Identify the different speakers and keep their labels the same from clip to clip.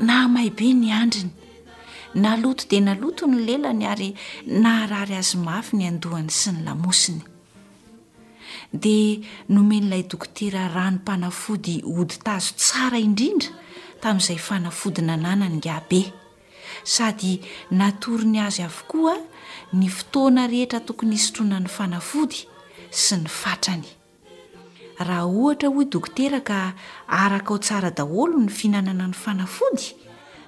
Speaker 1: Nahamay
Speaker 2: be ny andriny. Naloto dia naloto ny lelany ary naharary azy mafy ny andohany sy ny lamosiny. Dia nomen'ilay dokotera ranom-panafody ody tazo tsara indrindra tamin'izay fanafody nananany ingahibe, sady natorony azy avokoa ny fotoana rehetra tokony hisotroana ny fanafody sy ny fatrany. Raha ohatra hoy dokotera ka araka ao tsara daholo ny fihinanana ny fanafody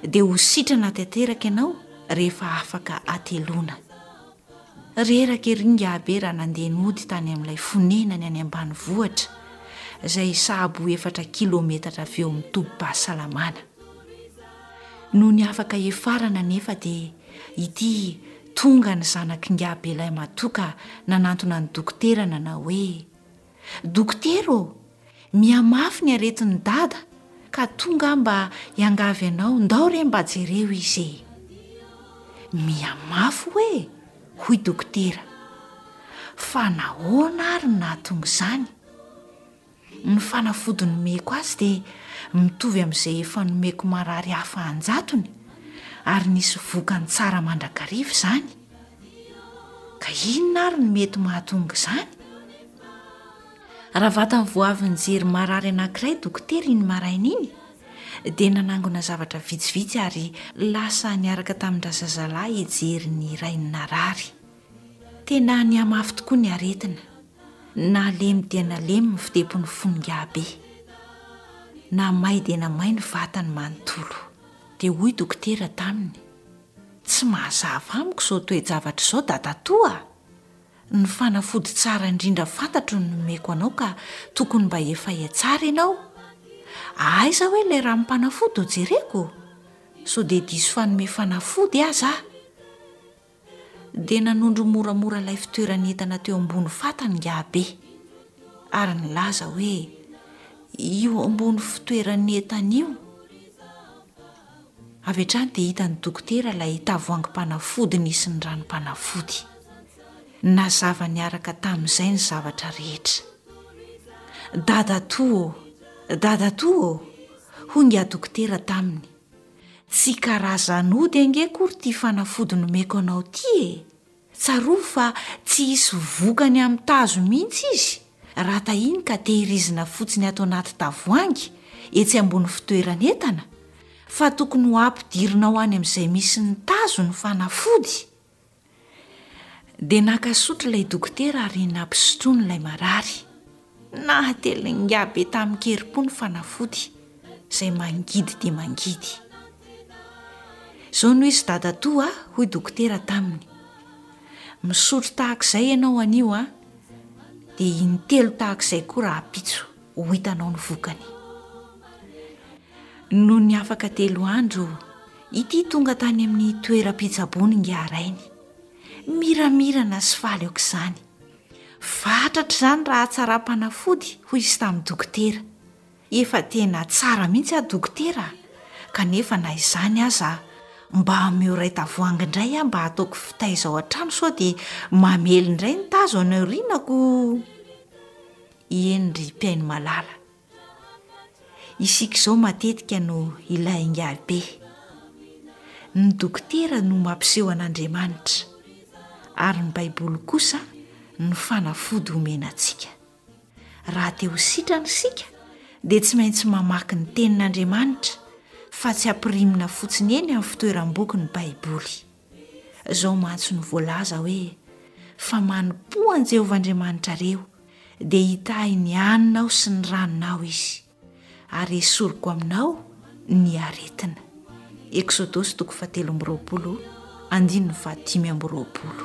Speaker 2: dia ho sitrana tanteraka ianao rehefa afaka ateloana. Reraka ery ingahy be raha nandeha nody tany amin'ilay fonenany any ambanivohitra izay sahabo ho efatra kilometatra avy eo amin'ny tobim-pahasalamana. Nony afaka hiafarana anefa dia ity Tonga ny zanak'ingahy Belaimatoa ka nanantona ny dokotera nanao hoe, Dokotera ô, mihamafy ny aretin'i Dada ka tonga aho mba hiangavy anao ndao re mba jereo izy e! Mihamafy hoe? hoy dokotera. Fa nahoana ary no nahatonga izany? Ny fanafody nomeko azy dia mitovy amin'izay efa nomeko marary hafa an-jatony, ary nisy vokany tsara mandrakariva izany. Ka inona àry no mety mahatonga izany? Raha vatany vao avy nijery marary anankiray dokotera iny maraina iny, dia nanangona zavatra vitsivitsy ary lasa niaraka tamin-drazazalahy hijery ny rainy narary. Tena nihamafy tokoa ny aretina. Nalemy dia nalemy ny fidebon'ny fon'ingahibe. Namay dia namay ny vatany manontolo. Dia hoy dokotera taminy, Tsy mazava amiko izao toe-javatra izao dadatoa a! Ny fanafody tsara indrindra fantatro no nomeko anao ka tokony mba efaia tsara ianao. Aiza hoe ilay ranom-panafody no jereko? Sao dia diso fanome fanafody aza aho. dia nanondro moramora ilay fitoeran'entana teo ambony fatany Ngahabe, ary nilaza hoe io ambony fitoeran'entana io. Avy hatrany dia hitan'ny dokotera ilay tavoahangim-panafody nisy ny ranom-panafody. Nazava niaraka tamin'izay ny zavatra rehetra. Dadatoa ô, dadatoa ô, hoy Ngaha dokotera taminy. Tsy karazan'ody ange akory ity fanafody nomeko anao ity e! Tsarovy fa tsy hisy vokany amin'ny tazo mihitsy izy raha tahiny ka tehirizina fotsiny ato anaty tavoahangy etsy ambony fitoeran'entana fa tokony ho ampidirinao any amin'izay misy ny tazo ny fanafody Dia naka sotro ilay dokotera ary nampisotroiny ilay marary. Nahatelingià be tamin-kerim-po ny fanafody, izay mangidy dia mangidy. Izao no izy dadatoa a! hoy dokotera taminy. Misotro tahaka izay ianao anio a! dia intelo tahaka izay koa rahampitso. ho hitanao ny vokany nony afaka telo andro ity tonga tany amin'ny toeram-pitsaboana ingaharainy miramirana sy faly aoka izany fatratra izany raha hatsaram-panafody hoy izy tamin'ny dokotera efa tena tsara mihitsy aho dokotera kanefa na izany aza mba ameo ray tavoangy indray aho mba hataoko fitaizao an-trano sao dia mamely indray ny tazo anao rinako Ieny ry mpihaino malala. Isika izao matetika no ilay ingahy be. Ny dokotera no mampiseho an'Andriamanitra, ary ny Baiboly kosa ny fanafody omena antsika. Raha te ho sitrana isika dia tsy maintsy mamaky ny tenin'Andriamanitra fa tsy ampirimina fotsiny eny amin'ny fitoeram-boky ny Baiboly. Izao mantsy no voalaza hoe, Fa manompoa an'i Jehovah Andriamanitrareo, dia hitahy ny haninao sy ny ranonao izy, ary hesoriko aminao ny aretina. Eksodosy toko fahatelo amby roapolo, andininy fahadimy amby
Speaker 3: roapolo.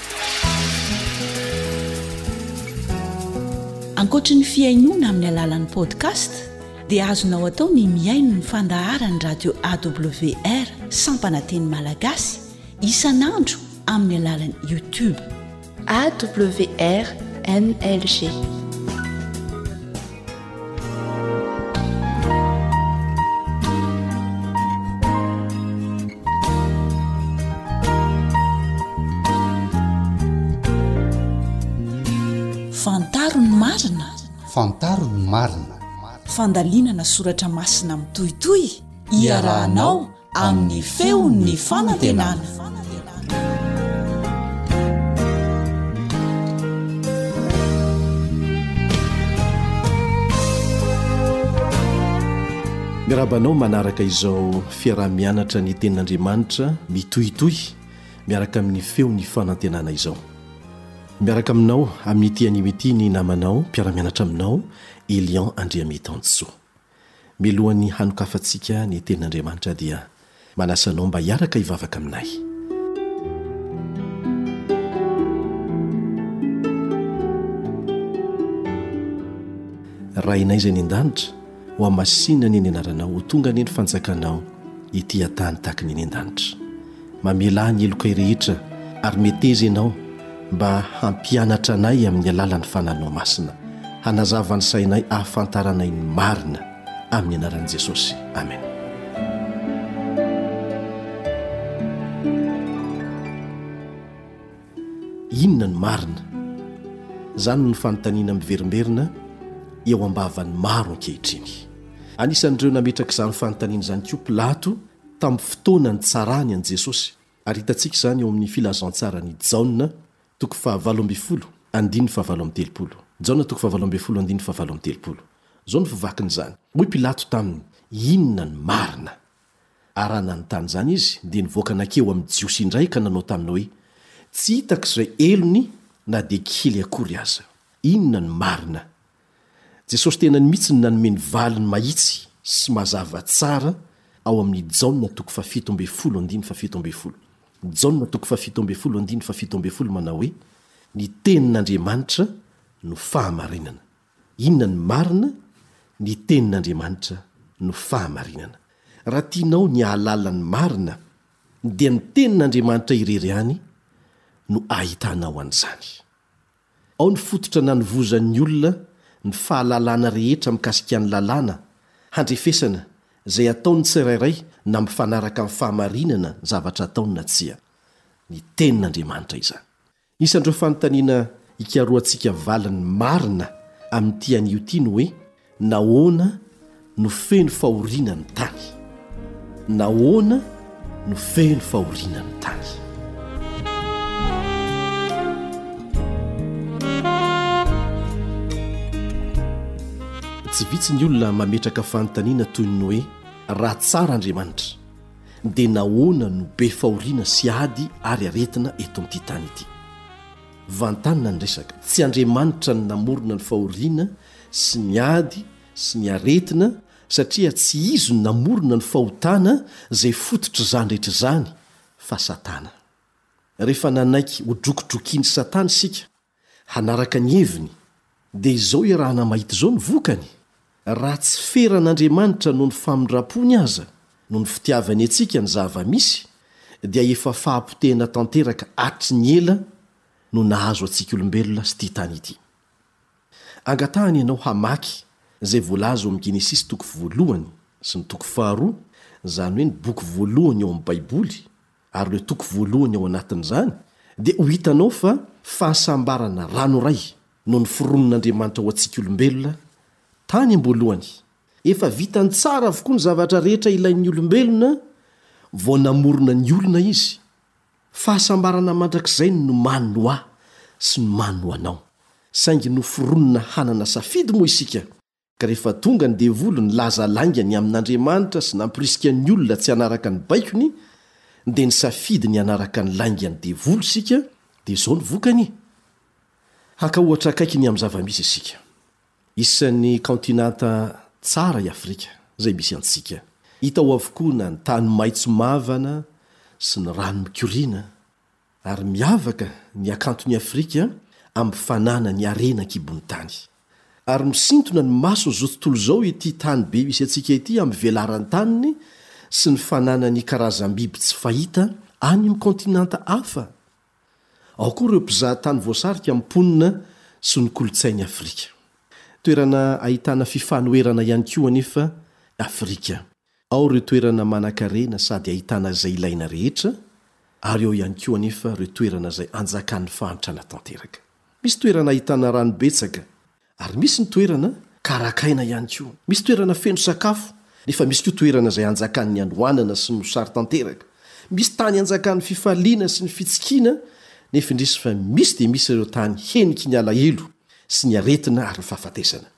Speaker 3: Ankoatry ny
Speaker 4: fihainoana amin'ny alalan'ny podcast dia azonao atao ny mihaino ny fandaharan'ny radio AWR sampana teny malagasy isan'andro amin'ny alalan'ny YouTube.
Speaker 5: AWR NLG.
Speaker 4: fantaro ny marina
Speaker 6: fantaro ny marina
Speaker 4: fandalinana soratra masina mitohitohy iarahanao amin'ny feon'ny fanantenana.
Speaker 1: Mirabanao manaraka izao fiaraha-mianatra ny tenin'Andriamanitra mitohitohy miaraka amin'ny feon'ny fanantenana izao. Miaraka aminao amin'ity anio ity ny namanao mpiara-mianatra aminao Elian Andriamitansoa. Milohan'ny hanokafantsika ny Tenin'Andriamanitra dia manasa anao mba hiaraka hivavaka aminay. Rainay izay any an-danitra, hohamasinina anie ny anaranao, ho tonga anie ny fanjakanao ety an-tany tahaka ny any an-danitra. Mamelà ny helokay rehetra ary meteza Ianao mba hampianatra anay amin'ny alalan'ny Fananao Masina, hanazava ny sainay ahafantaranay ny marina, amin'ny anaran'i Jesosy. Amen. Inona no marina? Izany no fanontaniana miverimberina eo am-bavan'ny maro ankehitriny. Anisan'ireo nametraka izany fanontaniana izany koa Pilato tamin'ny fotoana nitsarany an'i Jesosy, ary hitantsika izany ao amin'ny Filazantsaran'i Jaona, toko fahavalo ambin'ny folo, andininy fahavalo amby telopolo. Jaona toko fahavalo ambin'ny folo, andininy fahavalo amby telopolo. Izao no fivakin'izany, Hoy Pilato taminy, Inona no marina? Ary raha nanontany izany izy, dia nivoaka nankeo amin'ny Jiosy indray ka nanao taminy hoe, Tsy hitako izay helony na dia kely akory aza. Inona no marina? Jesosy tenany mihitsy no nanome ny valiny mahitsy sy mazava tsara ao amin'ny Jaona toko fahafito ambin'ny folo andininy fahafito ambin'ny folo. Jaona toko fahafito ambin'ny folo andininy fahafito ambin'ny folo manao hoe, Ny Tenin'Andriamanitra no fahamarinana. Inona no marina? Ny Tenin'Andriamanitra no fahamarinana. Raha tianao ny hahalala ny marina, dia ny Tenin'Andriamanitra irery ihany no ahitanao an'izany. Ao ny fototra nanovozan'ny olona ny fahalalana rehetra mikasika ny lalàna handrefesana izay ataon'ny tsirairay na mifanaraka amin'ny fahamarinana ny zavatra ataony na tsia. Ny Tenin'Andriamanitra izany. Isan'ireo fanontaniana ikarohantsika valiny marina amin'ity anio ity ny hoe, Nahoana no feno fahoriana ny tany? Nahoana no feno fahoriana ny tany? Tsy vitsy ny olona mametraka fanontaniana toy ny hoe, Raha tsara Andriamanitra, dia nahoana no be fahoriana sy ady ary aretina eto amin'ity tany ity? Vantanina ny resaka, tsy Andriamanitra no namorona ny fahoriana sy ny ady sy ny aretina satria tsy izy no namorona ny fahotana izay fototr'izany rehetra izany fa Satana. Rehefa nanaiky hodrokidrokin'i Satana isika hanaraka ny heviny dia izao iarahana mahita izao ny vokany, raha tsy feran'Andriamanitra noho ny famindram-pony aza noho ny fitiavany antsika ny zava-misy dia efa fahapotehana tanteraka hatry ny ela no nahazo antsika olombelona sy ity tany ity. Angatahany ianao hamaky izay voalaza ao amin'ny Genesisy toko voalohany sy ny toko faharoa, izany hoe ny boky voalohany ao amin'ny Baiboly, ary ireo toko voalohany ao anatin'izany, dia ho hitanao fa fahasambarana ranoray no noforonin'Andriamanitra ho antsika olombelona tany am-boalohany. Efa vitany tsara avokoa ny zavatra rehetra ilain'ny olombelona vao namorona ny olona izy. Fahasambarana mandrakizay no nomaniny ho ahy sy nomaniny ho anao. Saingy noforonina hanana safidy moa isika, ka rehefa tonga ny devoly nilaza lainga ny amin'Andriamanitra sy nampirisika ny olona tsy hanaraka ny baikony, dia nisafidy ny hanaraka ny laingan'ny devoly isika, dia izao no vokany e! Haka ohatra akaiky ny amin'ny zava-misy isika. Isan'ny kaontinanta tsara i Afrika, izay misy antsika. Hita ao avokoa na ny tany maitso mavana sy ny rano mikoriana. Ary miavaka ny hakanton'i Afrika amin'ny fananany harena an-kibon'ny tany. Ary misintona ny mason'izao tontolo izao ity tany be misy antsika ity amin'ny velaran'ny taniny sy ny fananany karazam-biby tsy fahita any amin'ny kaontinanta hafa. Ao koa ireo mpizaha tany voasarika amin'ny mponina sy ny kolontsain'i Afrika. Toerana ahitana fifanoherana ihany koa anefa i Afrika. Ao ireo toerana manankarena sady ahitana izay ilaina rehetra, ary ao ihany koa anefa ireo toerana izay anjakan'ny fahantrana tanteraka. Misy toerana ahitana rano betsaka, Ary misy ny toerana karak aina ihany koa. Misy toerana feno sakafo, nefa misy koa toerana izay anjakan'ny hanoanana sy ny mosary tanteraka. Misy tany anjakan'ny fifaliana sy ny fitsikiana, nefa indrisy fa misy dia misy ireo tany heniky ny alahelo sy ny aretina ary ny fahafatesana.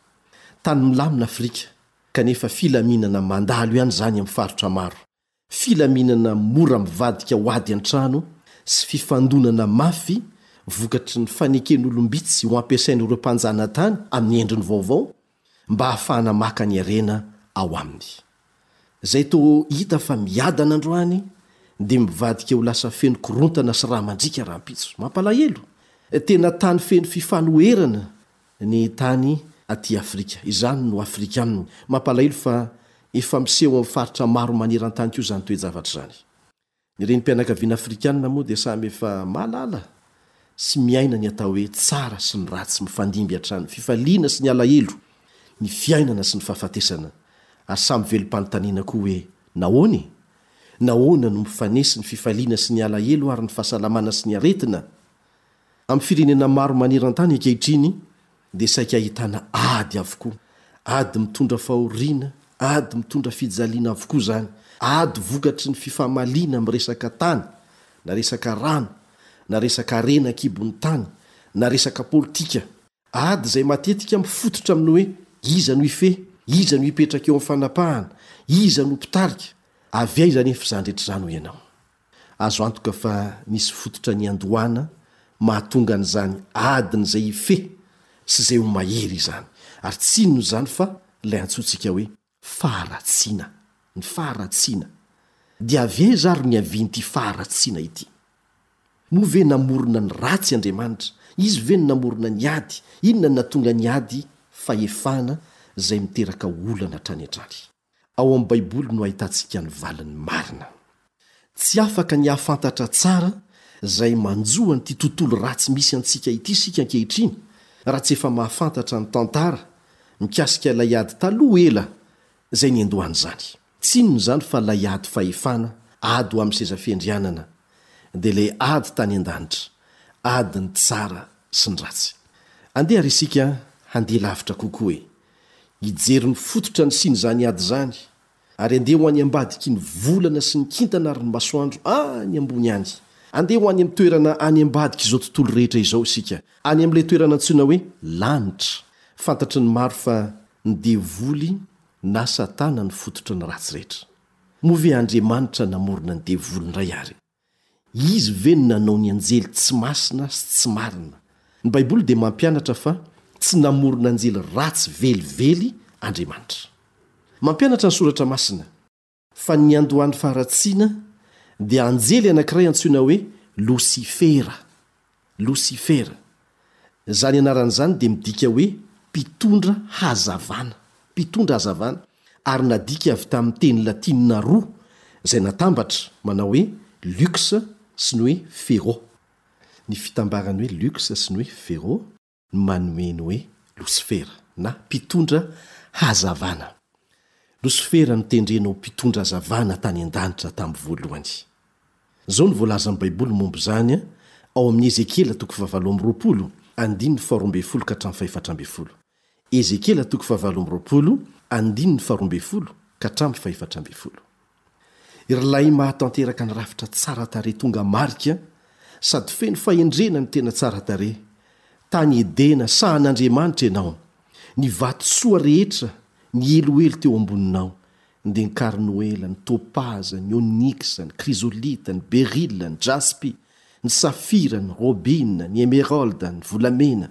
Speaker 1: Tany milamina Afrika, kanefa filaminana mandalo ihany izany amin'ny faritra maro. filaminana mora mivadika ho ady an-trano sy fifandonana mafy vokatry ny faneken'olom-bitsy ho ampiasain'ireo mpanjanatany amin'ny endriny vaovao mba hahafahana maka ny harena ao aminy. Izay toa hita fa miadana androany dia mivadika ho lasa feno korontana sy rà mandriaka rahampitso. Mampalahelo! Tena tany feno fifanoherana ny tany aty Afrika. Izany no Afrika aminy. Mampalahelo fa efa miseho amin'ny faritra maro maneran-tany koa izany toe-javatra izany. Ny renim-pianakaviana afrikanina moa dia samy efa mahalala sy miaina ny atao hoe tsara sy ny ratsy mifandimby hatrany fifaliana sy ny alahelo, ny fiainana sy ny fahafatesana ary samy velom-panontaniana koa hoe nahoana e? Nahoana no mifanesy ny fifaliana sy ny alahelo ary ny fahasalamana sy ny aretina? Amin'ny firenena maro maneran-tany ankehitriny dia saika ahitana ady avokoa. Ady mitondra fahoriana, ady mitondra fijaliana avokoa izany. Ady vokatry ny fifamaliana amin'ny resaka tany, na resaka rano, na resaka harena an-kibon'ny tany, na resaka politika. Ady izay matetika mifototra amin'ny hoe iza no hifehy, iza no hipetraka eo amin'ny fanapahana, iza no mpitarika. Avy aiza anefa izany rehetra izany hoy ianao? Azo antoka fa misy fototra niandohana mahatonga an'izany adiny izay hifehy sy izay ho mahery izany. Ary tsy inona izany fa ilay antsointsika hoe faharatsiana. Ny faharatsiana. Dia avy aiza ary ny havian'ity faharatsiana ity? Moa ve namorona ny ratsy Andriamanitra? Izy ve no namorona ny ady? Inona no nahatonga ny ady fahefana izay miteraka olana hatrany hatrany? Ao amin'ny Baiboly no ahitantsika ny valiny marina. Tsy afaka ny hahafantatra tsara izay manjo an'ity tontolo ratsy misy antsika ity isika ankehitriny, raha tsy efa mahafantatra ny tantara mikasika ilay ady taloha ela izay niandohan'izany. Tsy inona izany fa ilay ady fahefana, ady ho amin'ny sezam-piandrianana, dia ilay ady tany an-danitra, adin'ny tsara sy ny ratsy. Andeha àry isika handeha lavitra kokoa e! Hijery ny fototra nisian'izany ady izany, ary andeha ho any ambadiky ny volana sy ny kintana ary ny masoandro any ambony any. Andeha ho any amin'ny toerana any ambadik'izao tontolo rehetra izao isika, any amin'ilay toerana antsoina hoe lanitra. Fantatry ny maro fa ny devoly na Satana no fototry ny ratsy rehetra. Moa ve Andriamanitra namorona ny devoly indray àry? Izy ve no nanao ny anjely tsy masina sy tsy marina? Ny Baiboly dia mampianatra fa tsy namorona anjely ratsy velively Andriamanitra. Mampianatra ny Soratra Masina, fa ny niandohan'ny faharatsiana dia anjely anankiray antsoina hoe Losifera, Losifera. Izany anarana izany dia midika hoe mpitondra hazavana, mpitondra hazavana, ary nadika avy tamin'ny teny latinina roa izay natambatra manao hoe lux sy ny hoe ferro. Ny fitambaran'ny hoe lux sy ny hoe ferro. no manome ny hoe Losifera, na Mpitondra hazavana. Losifera no tendrena ho mpitondra hazavana tany an-danitra tamin'ny voalohany. Izao no voalazan'ny Baiboly momba izany ao amin'ny Ezekiela toko fahavalo amby roapolo, andininy faharoa ambin'ny folo ka hatramin'ny fahefatra ambin'ny folo. Ezekiela toko fahavalo amby roapolo, andininy faharoa ambin'ny folo ka hatramin'ny fahefatra ambin'ny folo. Irlay mahatanteraka ny rafitra tsara tarehy tonga marika sady feno fahendrena ny tena tsara tarehy. Tany Edena sahan'Andriamanitra ianao. Ny vatosoa rehetra nihelohelo teo amboninao, ny denkarnoela, ny topaza, ny onyxa, ny krizolita, ny berila, ny jaspy, ny safira, ny robina, ny emeralda, ny volamena.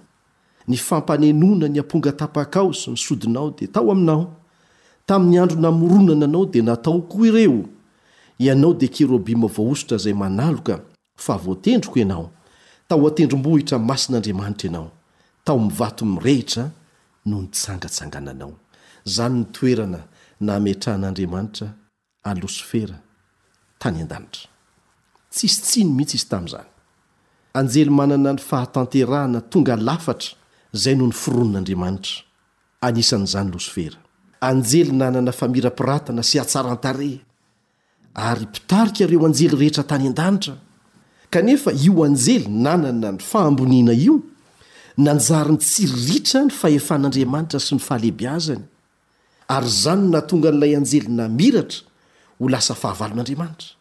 Speaker 1: Ny fampanenona ny amponga tapakao sy ny sodinao dia tao aminao. Tamin'ny andro namoronana anao dia nataoko ho ireo. Ianao dia kerobima voahosotra izay manaloka, fa voatendriko ianao. Tao an-tendrombohitra masin'Andriamanitra ianao. Tao amin'ny vato mirehitra no nitsangatsangananao. Izany no toerana nametrahan'Andriamanitra anao. Alosifera, tany an-danitra. Tsisy tsiny mihitsy izy tamin'izany. Anjely manana ny fahatanterahana tonga lafatra izay no noforonin'Andriamanitra. Anisan'izany Losifera. Anjely nanana famirapiratana sy hatsaran-tarehy, ary mpitarika ireo anjely rehetra tany an-danitra. Kanefa io anjely nanana ny fahamboniana io, nanjary nitsiriritra ny fahefan'Andriamanitra sy ny fahalehibiazany. Ary izany no nahatonga an'ilay anjely namiratra ho lasa fahavalon'Andriamanitra.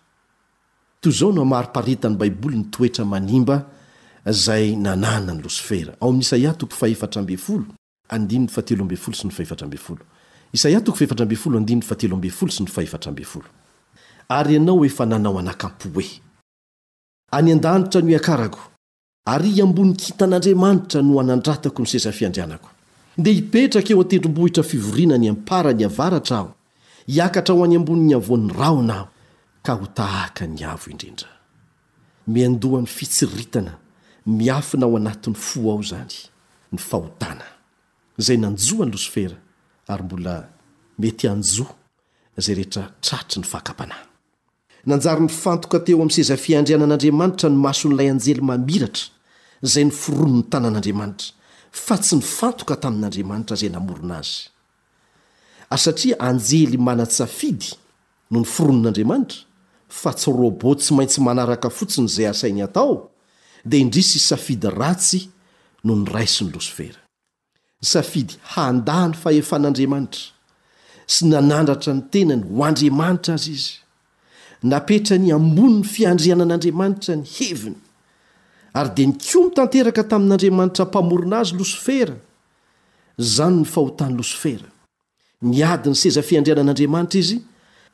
Speaker 1: Toy izao no amariparitany Baiboly ny toetra manimba izay nananan'i Losifera, ao amin'ny Isaia toko fahefatra ambin'ny folo, andininy fahatelo ambin'ny folo sy ny fahefatra ambin'ny folo, Isaia toko fahefatra ambin'ny folo, andininy fahatelo ambin'ny folo sy ny fahefatra ambin'ny folo, Ary ianao efa nanao anakam-po hoe. Any an-danitra no hiakarako. Ary ambony kintan'Andriamanitra no hanandratako ny seza fiandrianako. Dia hipetraka eo an-tendrombohitra fivoriana any am-parany avaratra aho, hiakatra ho any ambonin'ny havoan'ny rahona aho, ka ho tahaka ny Avo Indrindra. Miandoha ny fitsiritana miafina ao anatin'ny fo ao izany, ny fahotana, izay nanjo an'i Losifera, ary mbola mety hanjo izay rehetra tratry ny fakam-panahy. Nanjary nifantoka teo amin'ny seza fiandrianan'Andriamanitra ny mason'ilay anjely mamiratra izay noforonin'ny tanan'Andriamanitra, fa tsy nifantoka tamin'Andriamanitra izay namorona azy. Ary satria anjely manan-tsafidy no noforonin'Andriamanitra, fa tsy robot tsy maintsy manaraka fotsiny izay asainy atao, dia indrisy safidy ratsy no niraisin'i Losifera. Nisafidy handa ny fahefan'Andriamanitra sy nanandratra ny tenany ho Andriamanitra azy izy. Napetrany ambonin'ny fiandrianan'Andriamanitra ny heviny, ary dia nikomy tanteraka tamin'Andriamanitra Mpamorona azy Losifera. Izany ny fahotan'i Losifera. Niady ny seza fiandrianan'Andriamanitra izy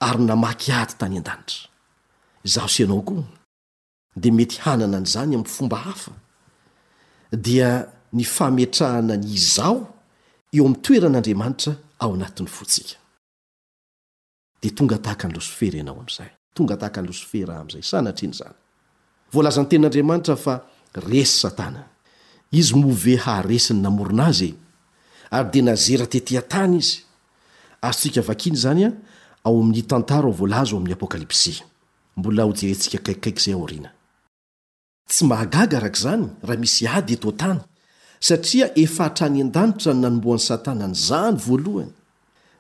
Speaker 1: ary namaky ady tany an-danitra. Izaho sy ianao koa. dia mety hanana an'izany amin'ny fomba hafa, dia ny fametrahana ny izaho eo amin'ny toeran'Andriamanitra ao anatin'ny fontsika. Dia tonga tahaka an'i Losifera ianao amin'izay. Tonga tahaka an'i Losifera aho amin'izay, sanatria an'izany. Voalazan'ny Tenin'Andriamanitra fa resy Satana. Izy moa ve haharesy ny namorona azy e? Ary dia nazera tetỳ an-tany izy. Azontsika vakiana izany ao amin'ny tantara voalaza ao amin'ny Apokalypsy. Mbola ho jerentsika akaikikaiky izay aoriana. Tsy mahagaga araka izany raha misy ady eto an-tany, satria efa hatrany an-danitra no nanombohan'i Satana an'izany voalohany.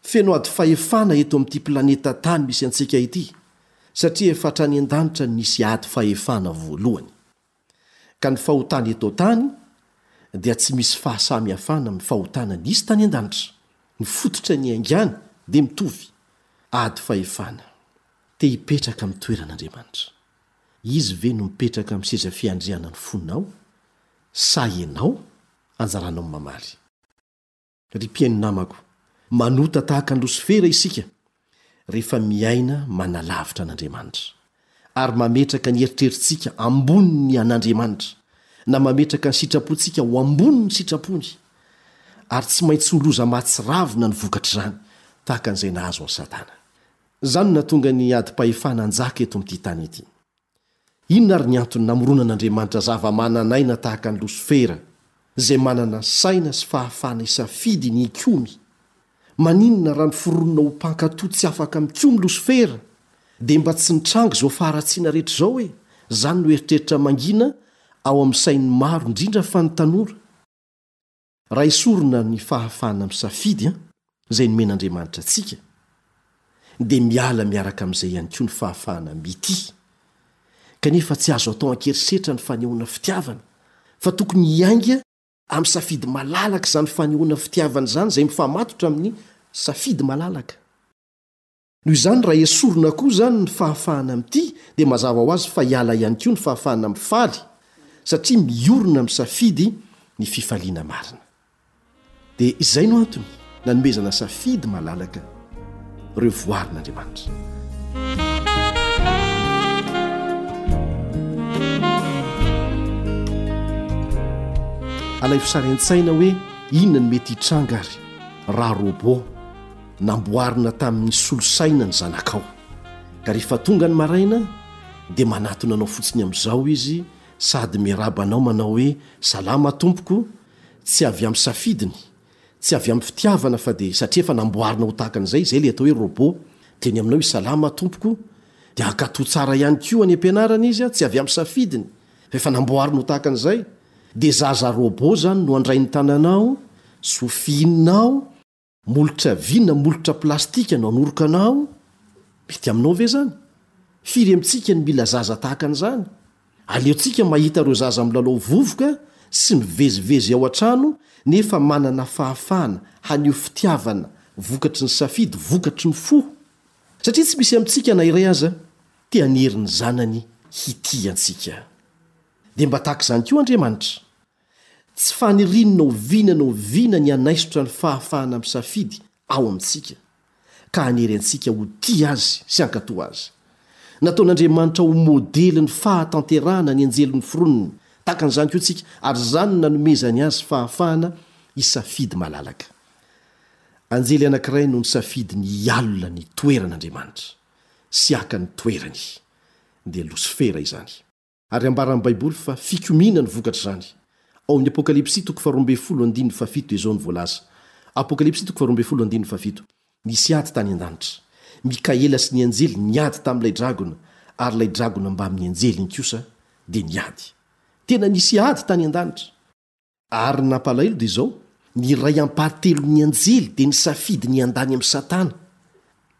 Speaker 1: Feno ady fahefana eto amin'ity planeta tany misy antsika ity, satria efa hatrany an-danitra no nisy ady fahefana voalohany. Ka ny fahotana eto an-tany dia tsy misy fahasamihafana amin'ny fahotana nisy tany an-danitra. Ny fototra niaingàny dia mitovy, ady fahefana. Te hipetraka amin'ny toeran'Andriamanitra. Izy ve no mipetraka amin'ny seza fiandrianan'ny fonao? Sa ianao? Anjaranao ny mamaly. Ry mpihaino namako, manota tahaka an'i Losifera isika rehefa miaina manalavitra an'Andriamanitra, ary mametraka ny eritreritsika ambony ny an'Andriamanitra, na mametraka ny sitrapontsika ho ambony ny sitrapony. Ary tsy maintsy ho loza mahatsiravina ny vokatr'izany, tahaka an'izay nahazo an'i Satana. Izany no nahatonga ny adim-pahefana hanjaka eto amin'ity tany ity. Inona ary ny antony namoronan'Andriamanitra zava-manan'aina tahaka an'i Losifera, izay manana saina sy fahafahana hisafidy ny hikomy? Maninona raha noforonina ho mpankato tsy afaka mikomy Losifera, dia mba tsy nitranga izao faharatsiana rehetra izao e? Izany no eritreritra mangina ao amin'ny sain'ny maro, indrindra fa ny tanora. Raha esorina ny fahafahana misafidy an, izay nomen'Andriamanitra antsika, dia miala miaraka amin'izay ihany koa ny fahafahana mitia. Kanefa tsy azo atao an-kerisetra ny fanehoana fitiavana, fa tokony hiainga amin'ny safidy malalaka izany fanehoana fitiavana izany izay mifamatotra amin'ny safidy malalaka. Noho izany raha esorina koa izany ny fahafahana mitia dia mazava ho azy fa hiala ihany koa ny fahafahana mifaly satria miorina amin'ny safidy ny fifaliana marina. Dia izay no antony nanomezana safidy malalaka ireo voarin'Andriamanitra. Alaivo sary an-tsaina hoe inona no mety hitranga ary raha robot Namboarina tamin'ny solosaina ny zanakao, ka rehefa tonga ny maraina dia manatona anao fotsiny amin'izao izy sady miaraba anao manao hoe salama tompoko, tsy avy amin'ny safidiny, tsy avy amin'ny fitiavana fa dia satria efa namboarina ho tahaka an'izay, izay ilay atao hoe robot, teny aminao izy salama tompoko, dia hankatoa tsara ihany koa any am-pianarana izy an, tsy avy amin'ny safidiny fa efa namboarina ho tahaka an'izay, dia zaza robot izany no handray ny tananao, zofianao, Molotra vy na molotra plastika no anoronkana ao? Mety aminao ve izany? Firy amintsika no mila zaza tahaka an'izany? Aleontsika mahita ireo zaza milalao vovoka sy mivezivezy ao an-trano nefa manana fahafahana haneho fitiavana vokatry ny safidy vokatry ny fo. Satria tsy misy amintsika na iray aza te hanery ny zanany hitia antsika. Dia mba tahaka izany koa Andriamanitra. Tsy faniriany na oviana na oviana ny hanaisotra ny fahafahana misafidy ao amintsika, ka hanery antsika ho tia Azy sy hankatò Azy. Nataon'Andriamanitra ho modely ny fahatanterahana ny anjelin'ny foroniny, tahaka an'izany koa tsika, ary izany no nanomezany azy fahafahana hisafidy malalaka. Anjely anankiray no nisafidy ny hialona ny toeran'Andriamanitra sy haka ny toerany, dia Losifera izany. Ary ambaran'ny Baiboly fa fikomiana no vokatr'izany. Ao amin'ny Apokalypsy toko faharoa ambin'ny folo andininy fahafito dia izao no voalaza, Apokalypsy toko faharoa ambin'ny folo andininy fahafito, Nisy ady tany an-danitra. Mikaela sy ny anjely niady tamin'ilay dragona, ary ilay dragona mbamin'ny anjeliny kosa dia niady. Tena nisy ady tany an-danitra! Ary ny nampalahelo dia izao, ny iray ampahatelon'ny anjely dia nisafidy ny handany amin'i Satana.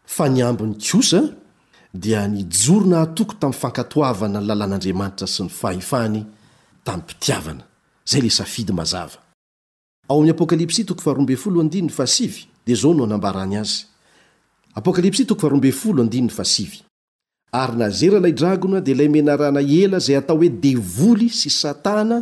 Speaker 1: Fa ny ambiny kosa dia nijoro nahatoky tamin'ny fankatoavana ny lalàn'Andriamanitra sy ny fahefany tamim-pitiavana. Izay ilay safidy mazava. Ao amin'ny Apokalypsy toko faharoa ambin'ny folo andininy fahasivy dia izao no anambarany azy, Apokalypsy toko faharoa ambin'ny folo andininy fahasivy. Ary nazera ilay dragona dia ilay menarana ela izay atao hoe devoly sy satana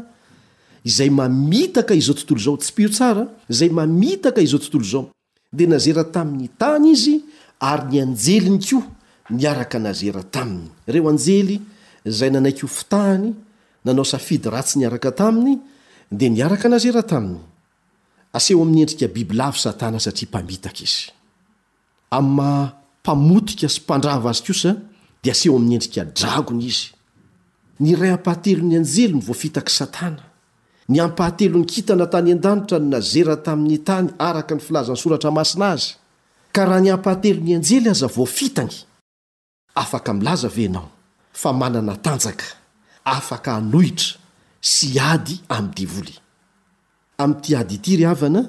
Speaker 1: izay mamitaka izao tontolo izao, tsipiho tsara, izay mamitaka izao tontolo izao. Dia nazera tamin'ny tany izy ary ny anjeliny koa niaraka nazera taminy. Ireo anjely izay nanaiky ho fitahany, nanao safidy ratsy niaraka taminy, dia niaraka nazera taminy. Aseho amin'ny endrika bibilava satana satria mpamitaka izy. Amin'ny maha mpamotika sy mpandrava azy kosa dia aseho amin'ny endrika dragona izy. Ny iray ampahatelon'ny anjely no voafitak'i Satana. Ny ampahatelon'ny kintana tany an-danitra no nazera tamin'ny tany araka ny filazan'ny Soratra Masina azy. Ka raha ny ampahatelon'ny anjely aza voafitany, Afaka milaza ve ianao fa manana tanjaka afaka hanohitra sy hiady amin'ny Devoly? Amin'ity ady ity ry havana,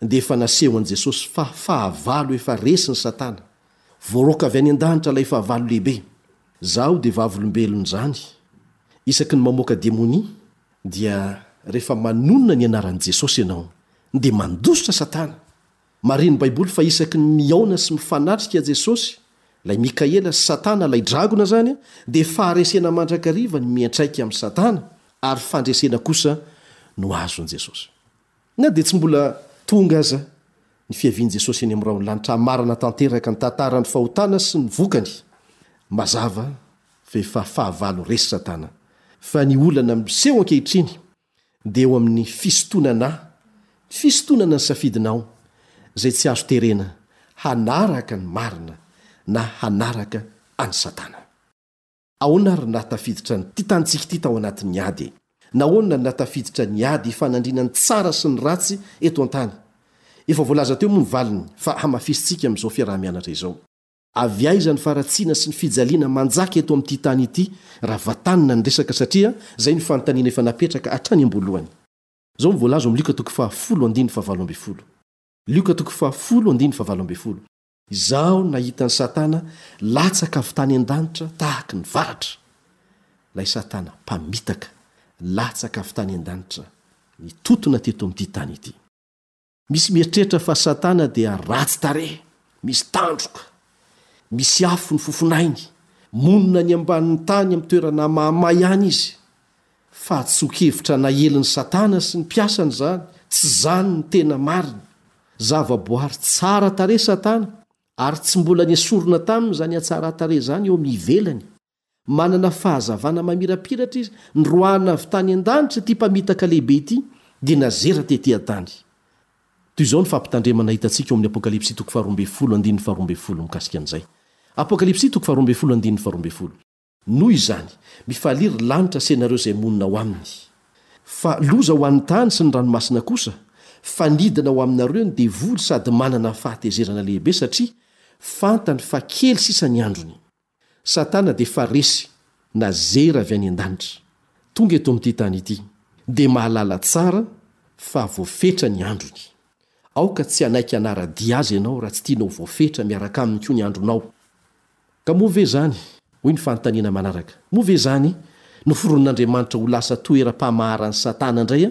Speaker 1: dia efa nasehon'i Jesosy fa fahavalo efa resin'i Satana. Voaroaka avy any an-danitra ilay fahavalo lehibe. Izaho dia vavolombelon'izany. Isaky ny mamoaka demonia, dia rehefa manonona ny anaran'i Jesosy ianao, dia mandositra Satana, Marin'ny Baiboly fa isaky ny mihaona sy mifanatrika Jesosy, ilay Mikaela, sy Satana, ilay dragona izany, dia faharesena mandrakariva ny miantraika amin'i Satana, ary fandresena kosa no azon'i Jesosy. Na dia tsy mbola tonga aza ny fiavian'i Jesosy eny amin'ny rahon'ny lanitra hamarana tanteraka ny tantaran'ny fahotana sy ny vokany, mazava fa efa fahavalo resy Satana, fa ny olana miseho ankehitriny, Dia eo amin'ny fisintonana fisintonana ny safidinao izay tsy azo terena hanaraka ny marina na hanaraka an'i Satana. Ahoana ary nahatafiditra an'ity tanintsika ity tao anatin'ny ady e? Nahoana nahatafiditra ny ady hifanandriana ny tsara sy ny ratsy eto an-tany? Efa voalaza teo moa ny valiny fa hamafisintsika amin'izao fiaraha-mianatra izao. Avy aiza ny faharatsiana sy ny fijaliana manjaka eto amin'ity tany ity raha vatanina ny resaka satria zay no fanontaniana efa napetraka hatrany amboalohany. Zao no voalaza ao amin'ny Lioka toko faha folo andininy faha valo ambin'ny folo. Lioka toko faha folo andininy faha valo ambin'ny folo. Izaho nahita an'i Satana latsaka avy tany an-danitra tahaky ny varatra. Ilay Satana mpamitaka, latsaka avy tany an-danitra, nitotona teto amin'ity tany ity. Misy mieritreritra fa Satana dia ratsy tarehy, misy tandroka, misy afo ny fofonainy, monina any ambanin'ny tany amin'ny toerana mahamay any izy. Fahadisoan-kevitra naelin'i Satana sy ny mpiasany izany, tsy izany ny tena marina. Zavaboary tsara tarehy Satana, ary tsy mbola nesorina taminy izany hatsaran-tarehy izany eo amin'ny ivelany. Manana fahazavana mamirapiratra izy, niroahana avy tany an-danitra ity Mpamitaka Lehibe ity, dia nazera tetỳ an-tany. Toy izao ny fampitandremana hitantsika ao amin'ny Apokalypsy toko faharoa ambin'ny folo, andininy faharoa ambin'ny folo, mikasika an'izay. Apokalypsy toko faharoa ambin'ny folo, andininy faharoa ambin'ny folo. Noho izany, mifalia ry lanitra sy ianareo izay monina ao aminy! Fa loza ho an'ny tany sy ny ranomasina kosa, fa nidina ho aminareo ny devoly sady manana fahatezerana lehibe, satria fantany fa kely sisa ny androny. Satana dia efa resy na zera avy any an-danitra. Tonga eto amin'ity tany ity, dia mahalala tsara fa voafetra ny androny. Aoka tsy hanaiky hanara-dia azy ianao raha tsy tianao ho voafetra miaraka aminy koa ny andronao. Ka moa ve izany, hoy ny fanontaniana manaraka, moa ve izany noforonin'Andriamanitra ho lasa toeram-pamaharan'i Satana indray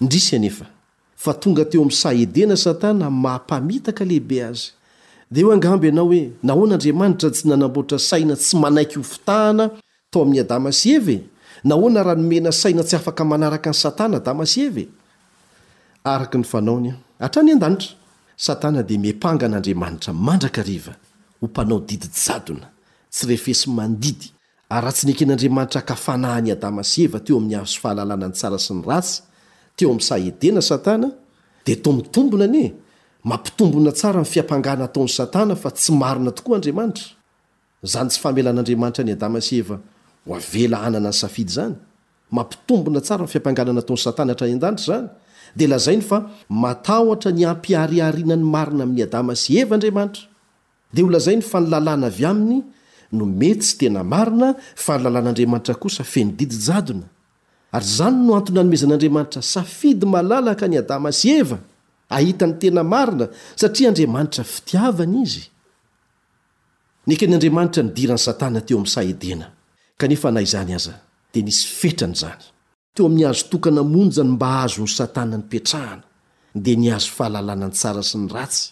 Speaker 1: Indrisy anefa, fa tonga teo amin'ny saha Edena Satana amin'ny maha mpamitaka lehibe azy. Dia eo angamba ianao hoe, 'Nahoana Andriamanitra tsy nanamboatra saina tsy manaiky hofitahana tao amin'i Adama sy Eva e? Nahoana raha nomena saina tsy afaka manaraka an'i Satana Adama sy Eva e? Araka ny fanaony hatrany an-danitra, Satana dia miampanga an'Andriamanitra mandrakariva ho mpanao didy jadona, tsy refesi-mandidy, Ary raha tsy neken'Andriamanitra hakafana an'i Adama sy Eva teo amin'ny hazo fahalalana ny tsara sy ny ratsy, teo amin'ny saha Edena, Satana, dia toa mitombina anie, mampitombina tsara ny fiampangana ataon'i Satana fa tsy marina tokoa Andriamanitra. Izany tsy famelan'Andriamanitra an'i Adama sy Eva ho avela hanana ny safidy izany, mampitombina tsara ny fiampangana nataon'i Satana hatrany an-danitra izany, dia lazainy fa matahotra ny hampiharihariana ny marina amin'i Adama sy Eva Andriamanitra. Dia ho lazainy fa ny lalàna avy aminy no mety sy tena marina, fa ny lalàn'Andriamanitra kosa feno didy jadona. Ary izany no antony nanomezan'Andriamanitra safidy malalaka an'i Adama sy Eva hahita ny tena marina, satria Andriamanitra fitiavana Izy. Neken'Andriamanitra nidiran'i Satana teo amin'ny saha Edena, kanefa na izany aza, dia nisy fetrany izany. Teo amin'ny hazo tokana monja ny mba azon'i Satana nipetrahana, dia ny hazo fahalalana ny tsara sy ny ratsy.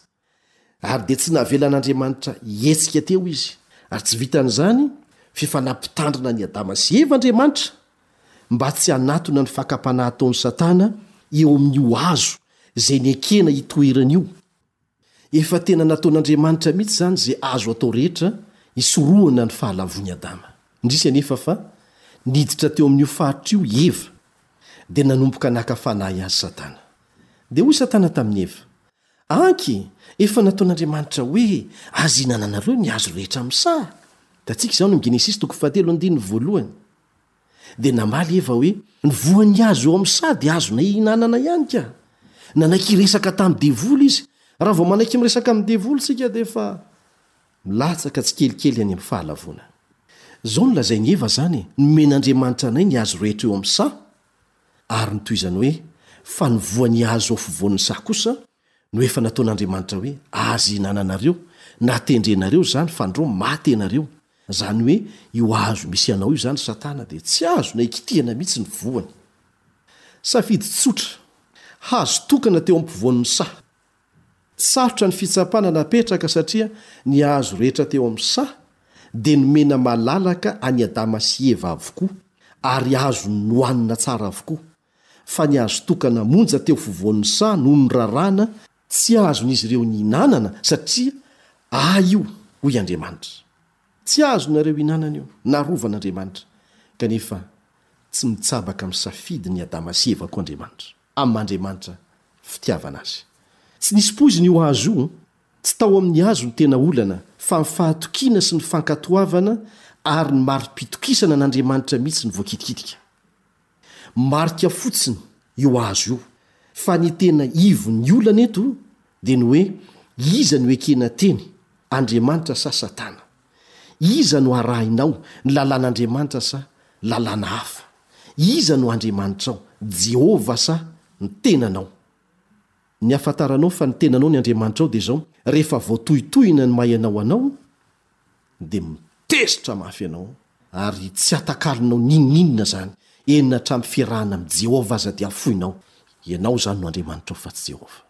Speaker 1: Ary dia tsy navelan'Andriamanitra hihetsika teo izy. Ary tsy vitan'izany, fa efa nampitandrina an'i Adama sy Eva Andriamanitra mba tsy hanatona ny fakam-panahy ataon'i Satana eo amin'io hazo izay nekena hitoerany io. Efa tena nataon'Andriamanitra mihitsy izany izay azo atao rehetra hisorohana ny fahalavoan'i Adama. Indrisy anefa fa niditra teo amin'io faritra io i Eva, dia nanomboka naka fanahy azy Satana. Dia hoy Satana tamin'i Eva, Anky! Efa nataon'Andriamanitra hoe azo ihinananareo ny hazo rehetra amin'ny saha. Hitantsika izany ao amin'ny Genesisy toko fahatelo andininy voalohany. Dia namaly Eva hoe, Ny voan'ny hazo eo amin'ny saha dia azonay ihinanana ihany ka. Nanaiky hiresaka tamin'ny devoly izy. Raha vao manaiky miresaka amin'ny devoly isika dia efa milatsaka tsikelikely any amin'ny fahalavoana. Izao no lazain'i Eva izany e, Nomen'Andriamanitra anay ny hazo rehetra eo amin'ny saha. Ary ny toy izany hoe, Fa ny voan'ny hazo afovoan'ny saha kosa no efa nataon'Andriamanitra hoe, Azy ihinananareo, na tendrenareo izany, fa andro maty ianareo. Izany hoe, io hazo misy anao io izany, Satana, dia tsy azonao ikitihana mihitsy ny voany. Safidy tsotra. Hazo tokana teo ampovoan'ny saha. Sarotra ny fitsapana napetraka satria ny hazo rehetra teo amin'ny saha dia nomena malalaka an'i Adama sy Eva avokoa ary azony nohanina tsara avokoa, fa ny hazo tokana monja teo fovoan'ny saha no norarana tsy azon'izy ireo nihinanana satria Ahy io, hoy Andriamanitra. Tsy azonareo ihinanana io, narovan'Andriamanitra. Kanefa tsy mitsabaka amin'ny safidy ny Adama sy Eva koa Andriamanitra. Amin' Andriamanitra fitiavana azy. Tsy nisy poizina io hazo io, tsy tao amin' ny hazo ny tena olana fa ny fahatokiana sy ny fankatoavana ary ny mari-pitokisana an' Andriamanitra mihitsy no voakitikitika. Marika fotsiny io hazo io fa ny tena ivon' ny olana eto dia ny hoe iza no ekena teny, Andriamanitra sa Satana. Iza no arahinao, ny lalàn'Andriamanitra sa lalàna hafa? Iza no Andriamanitrao, Jehovah sa ny tenanao? Ny hahafantaranao fa ny tenanao ny Andriamanitrao dia izao, Rehefa voatohitohina ny maha ianao anao, dia mitezitra mafy ianao ary tsy atakalinao n'inon'inona izany, eny na hatramin'ny fiarahana amin'i Jehovah aza dia foinao. Ianao izany no Andriamanitrao fa tsy Jehovah.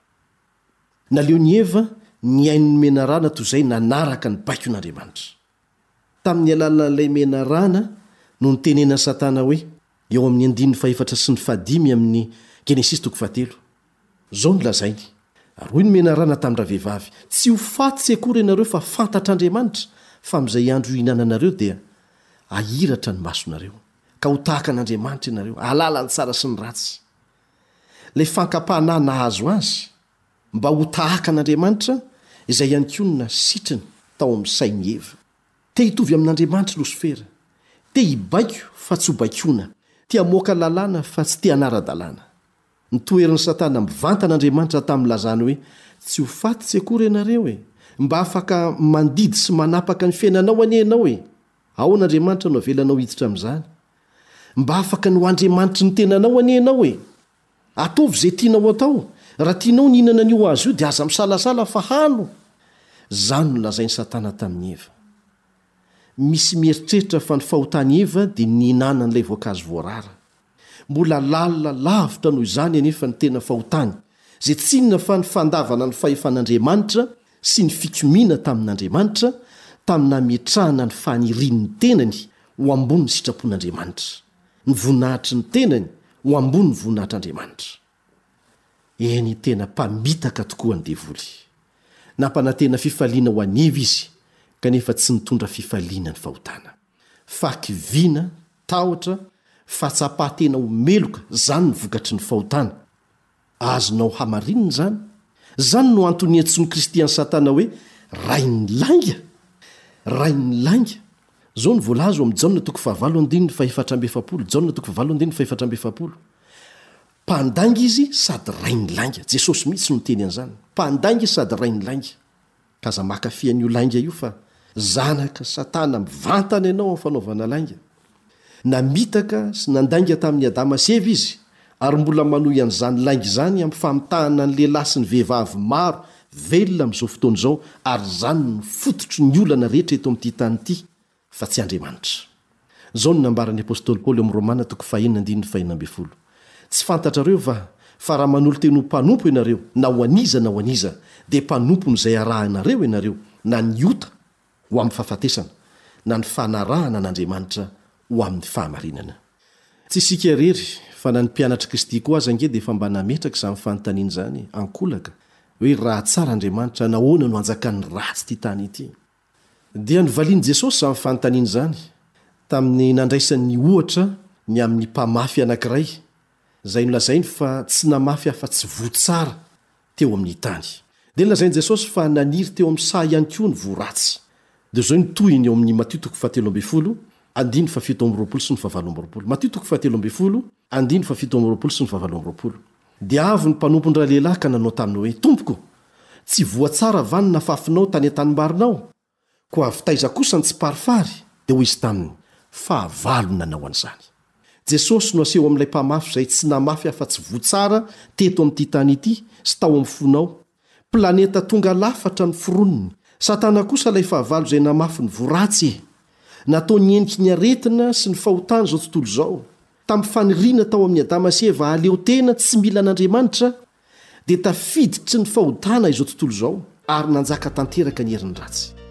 Speaker 1: Naleon'i Eva nihaino ny menarana toy izay nanaraka ny baikon'Andriamanitra. Tamin'ny alalan'ilay menarana no nitenenan'i Satana hoe, eo amin'ny andininy fahefatra sy ny fahadimy amin'ny Genesisy toko fahatelo. Izao no lazainy, Ary hoy ny menarana tamin-dravehivavy, Tsy ho faty akory ianareo fa fantatr'Andriamanitra fa amin'izay andro ihinananareo dia hahiratra ny masonareo, ka ho tahaka an'Andriamanitra ianareo, hahalala ny tsara sy ny ratsy. Ilay fankam-panahy nahazo azy mba ho tahaka an'Andriamanitra izay ihany koa no nasitriny tao amin'ny sain'i Eva. Te hitovy amin'Andriamanitra i Losifera. Te hibaiko fa tsy ho baikoina. Te hamoaka lalàna fa tsy te hanara-dalàna. Nitoherin'i Satana mivantana Andriamanitra tamin'ny lazany hoe, Tsy ho faty tsy akory ianareo e! Mba afaka mandidy sy manapaka ny fiainanao anie ianao e! Ahoana Andriamanitra no avelanao hiditra amin'izany? Mba afaka ny ho Andriamanitry ny tenanao anie ianao e! Ataovy izay tianao atao, raha tianao ny hihinana an'io hazo io dia aza misalasala fa hano! Izany no nolazain'i Satana tamin'i Eva. Misy mieritreritra fa ny fahotan'i Eva dia ny nihinanany ilay voankazo voarara. Mbola lalina lavitra noho izany anefa ny tena fahotany, izay tsy inona fa ny fandavana ny fahefan'Andriamanitra sy ny fikomiana tamin'Andriamanitra, tamin'ny nametrahana ny fanirian'ny tenany ho ambonin'ny sitrapon'Andriamanitra, ny voninahitry ny tenany ho ambonin'ny voninahitr'Andriamanitra. Eny, tena mpamitaka tokoa ny devoly. Nampanantena fifaliana ho an'i Eva izy, kanefa tsy nitondra fifaliana ny fahotana. Fahakiviana, tahotra, fahatsapan-tena ho meloka, izany ny vokatry ny fahotana. Azonao hamarinina izany? Izany no antony iantsoan'i Kristy an'i Satana hoe rain'ny lainga! Rain'ny lainga! Izao no voalaza ao amin'ny Jaona toko fahavalo andininy fahefatra amby efapolo, Jaona toko fahavalo andininy fahefatra amby efapolo. Mpandainga izy sady rain'ny lainga. Jesosy mihitsy no niteny an'izany. Mpandainga izy sady rain'ny lainga. K'aza makafy an'io lainga io fa zanaka satana mivantana ianao amin'ny fanaovana lainga. Namitaka sy nandainga tamin'i Adama sy Eva izy ary mbola manohy an'izany lainga izany amin'ny famitahana ny lehilahy sy ny vehivavy maro velona amin'izao fotoana izao ary izany no fototry ny olana rehetra eto amin'ity tany ity. fa tsy Andriamanitra. Izao no nambaran'ny apostoly Paoly ao amin'ny Romana toko fahenina andininy fahenina ambin'ny folo, Tsy fantatrareo va fa raha manolo-tena ho mpanompo ianareo, na ho an'iza na ho an'iza, dia mpanompon'izay arahinareo ianareo, na ny ota, ho amin'ny fahafatesana, na ny fanarahana an'Andriamanitra, ho amin'ny fahamarinana. Tsy isika irery, fa na ny mpianatr'i Kristy koa aza ange dia efa mba nametraka izany fanontaniana izany, ankolaka, hoe raha tsara Andriamanitra, nahoana no anjakan'ny ratsy ity tany ity? Dia novalian'i Jesosy izany fanontaniana izany tamin'ny nandraisany ny ohatra ny amin'ny mpamafy anankiray izay nolazainy fa tsy namafy afa-tsy voa tsara teo amin'ny tany. Dia nolazain'i Jesosy fa naniry teo amin'ny saha ihany koa ny voa ratsy. Dia izao ny tohiny eo amin'ny Matio toko fahatelo ambin'ny folo, andininy fahafito amby roapolo sy ny fahavalo amby roapolo. Matio toko fahatelo ambin'ny folo, Andininy fahafito amby roapolo sy ny fahavalo amby roapolo. Dia avy ny mpanompon-dralehilahy ka nanao taminy hoe, Tompoko, tsy voa tsara va ny nafafinao tany an-tanimbarinao? Koa avy taiza kosa ny tsiparifary? Dia hoy izy taminy, Fahavalo no nanao an'izany. Jesosy no aseho amin'ilay mpamafy izay tsy namafy afa-tsy voa tsara teto amin'ity tany ity sy tao amin'ny fonao, Planeta tonga lafatra ny foroniny. Satana kosa ilay fahavalo izay namafy ny voa ratsy e! Natao ny heniky ny aretina sy ny fahotana izao tontolo izao. Tamin'ny faniriana tao amin'i Adama sy Eva hahaleo tena tsy mila an'Andriamanitra, dia tafiditry ny fahotana izao tontolo izao, ary nanjaka tanteraka ny herin'ny ratsy.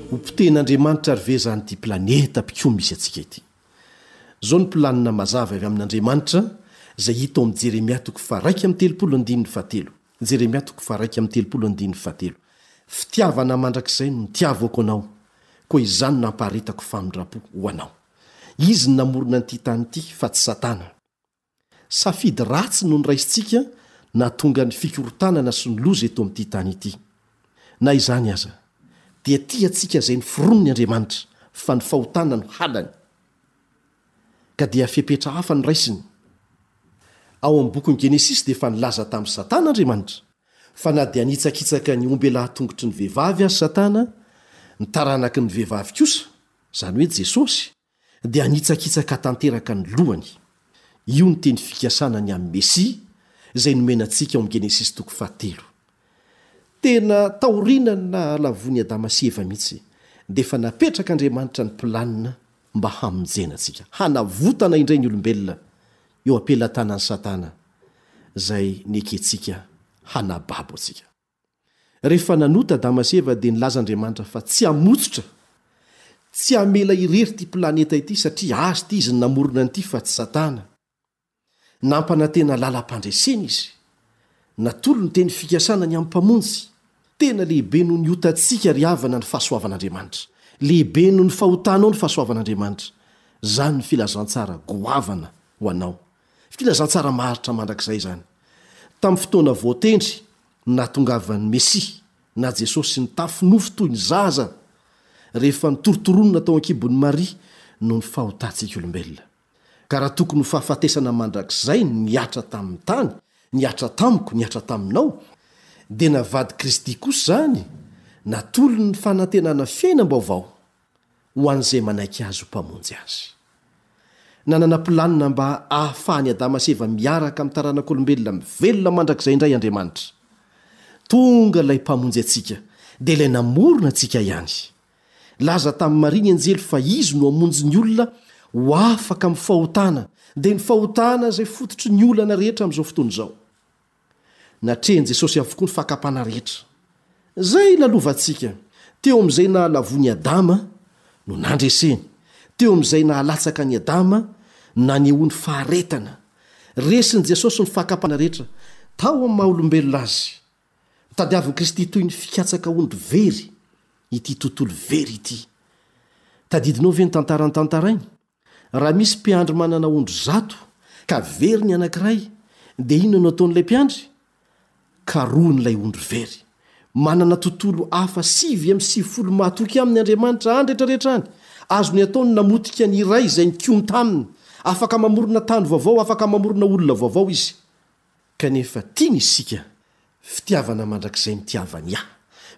Speaker 1: Ho potehin'Andriamanitra ary ve izany ity planeta mpikomy misy antsika ity? Izao no planina mazava avy amin'Andriamanitra izay hita ao amin'ny Jeremia toko faharaika amby telopolo andininy fahatelo, Jeremia toko faharaika amby telopolo andininy fahatelo, Fitiavana mandrakizay no nitiavako anao, koa izany no nampaharetako famindram-po ho anao. Izy no namorona an'ity tany ity fa tsy Satana. Safidy ratsy no noraisintsika nahatonga ny fikorontanana sy ny loza eto amin'ity tany ity. Na izany aza, dia tia antsika izay noforoniny Andriamanitra, fa ny fahotana no halany, ka dia fepetra hafa no raisiny. Ao amin'ny bokin'ny Genesisy dia efa nilaza tamin'i Satana Andriamanitra, fa na dia hanitsakitsaka ny ombelahatongotry ny vehivavy aza Satana, ny taranaky ny vehivavy kosa, izany hoe Jesosy, dia hanitsakitsaka tanteraka ny lohany. Io ny teny fikasana ny amin'ny Mesia izay nomena antsika ao amin'ny Genesisy toko fahatelo. Tena taoriana ny nahalavoan'i Adama sy Eva mihitsy dia efa napetrak'Andriamanitra ny planina mba hamonjena antsika, hanavotana indray ny olombelona eo am-pelatanan'i Satana izay nekentsika hanababo antsika. Rehefa nanota Adama sy Eva dia nilaza Andriamanitra fa tsy hamotsotra, tsy hamela irery ity planeta ity satria azy ity, izy no namorona an'ity fa tsy Satana. Nampanantena lalam-pandresena izy. Natolony teny fikasana ny hampamonjy. Tena lehibe noho ny otantsika ry havana ny fahasoavan'Andriamanitra. Lehibe noho ny fahotanao ny fahasoavan'Andriamanitra. Izany ny filazantsara goavana ho anao. Filazantsara maharitra mandrakizay izany. Tamin'ny fotoana voatendry ny nahatongavan'ny Mesia, na Jesosy, nitafy nofo toy ny zaza rehefa nitorontoronina tao an-kibon'i Maria noho ny fahotantsika olombelona. Ka raha tokony ho fahafatesana mandrakizay ny nihatra tamin'ny tany, nihatra tamiko, nihatra taminao, dia navadik'i Kristy kosa izany, natolony ny fanantenana fiainam-baovao. ho an'izay manaiky Azy ho Mpamonjy azy. Nanana planina mba hahafahan'i Adama sy Eva miaraka amin'ny taranak'olombelona mivelona mandrakizay indray Andriamanitra. Tonga ilay Mpamonjy antsika, dia ilay namorona antsika ihany. Laza tamin'i Maria ny anjely fa Izy no hamonjy ny olona ho afaka amin'ny fahotana, dia ny fahotana izay fototry ny olana rehetra amin'izao fotoana izao. Natrehin'i Jesosy avokoa ny fakam-panahy rehetra. Izay lalovantsika teo amin'izay nahalavoan'i Adama no nandreseny, teo amin'izay nahalatsaka an'i Adama no nanehoany faharetana. Resin'i Jesosy ny fakam-panahy rehetra tao amin'ny maha-olombelona azy. Notadiavin'i Kristy toy ny fikatsaka ondry very ity tontolo very ity. Tadidinao ve ny tantara notantarainy? Raha misy mpiandry manana ondry zato ka very ny anankiray, dia inona no ataon'ilay mpiandry? Karohiny ilay ondry very. Manana tontolo hafa sivy amby sivifolo mahatoky aminy Andriamanitra any rehetrarehetra any. Azony atao ny namotika ny iray izay nikomy taminy. Afaka mamorona tany vaovao, afaka mamorona olona vaovao izy. Kanefa tiany isika, fitiavana mandrakizay nitiavany ahy,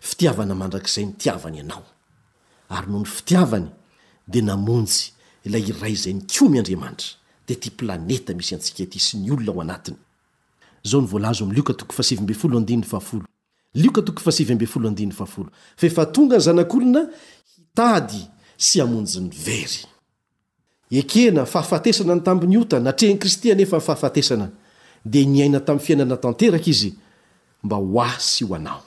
Speaker 1: fitiavana mandrakizay nitiavany anao. Ary noho ny fitiavany, dia namonjy ilay iray izay nikomy Andriamanitra, dia ity planeta misy antsika ity sy ny olona ao anatiny. Izao no voalaza ao amin'ny Lioka toko fahasivy ambin'ny folo andininy fahafolo, Lioka toko fahasivy ambin'ny folo andininy fahafolo, Fa efa tonga ny Zanak'olona hitady sy hamonjy ny very. Ekena, fahafatesana ny tambin'ny ota, natrehin'i Kristy anefa ny fahafatesana, dia niaina tamin'ny fiainana tanteraka Izy mba ho ahy sy ho anao.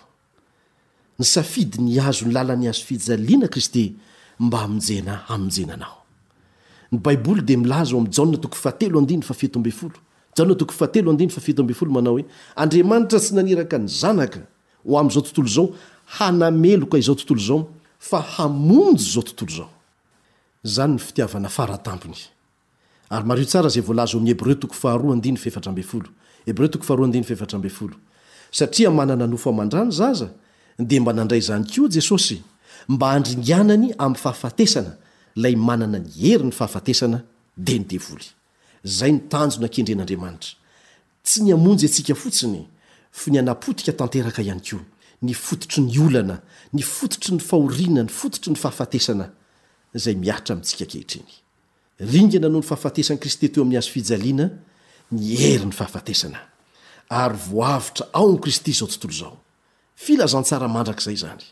Speaker 1: Nisafidy ny hihazo ny lalan'ny hazo fijaliana Kristy mba hamonjena hamonjena anao. Ny Baiboly dia milaza ao amin'ny Jaona toko fahatelo andininy fahafito ambin'ny folo, Jaona toko fahatelo andininy fahafito ambin'ny folo manao hoe, Andriamanitra tsy naniraka ny Zanaka ho amin'izao tontolo izao hanameloka izao tontolo izao fa hamonjy izao tontolo izao. Izany no fitiavana fara tampony. Ary mariho tsara izay voalaza ao amin'ny Hebreo toko faharoa andininy fahefatra ambin'ny folo, Hebreo toko faharoa andininy fahefatra ambin'ny folo, Satria manana nofo aman-drà ny zaza, dia mba nandray izany koa Jesosy, mba handringanany amin'ny fahafatesana ilay manana ny herin'ny fahafatesana, dia ny devoly. Izay no tanjona kendren'Andriamanitra. Tsy ny hamonjy antsika fotsiny, fy ny hanapotika tanteraka ihany koa ny fototry ny olana, ny fototry ny fahoriana, ny fototry ny fahafatesana izay mihatra amintsika ankehitriny. Ringana noho ny fahafatesan'i Kristy teo amin'ny hazofijaliana ny herin'ny fahafatesana, ary voavotra ao amin'i Kristy izao tontolo izao. Filazantsara mandrakizay izany.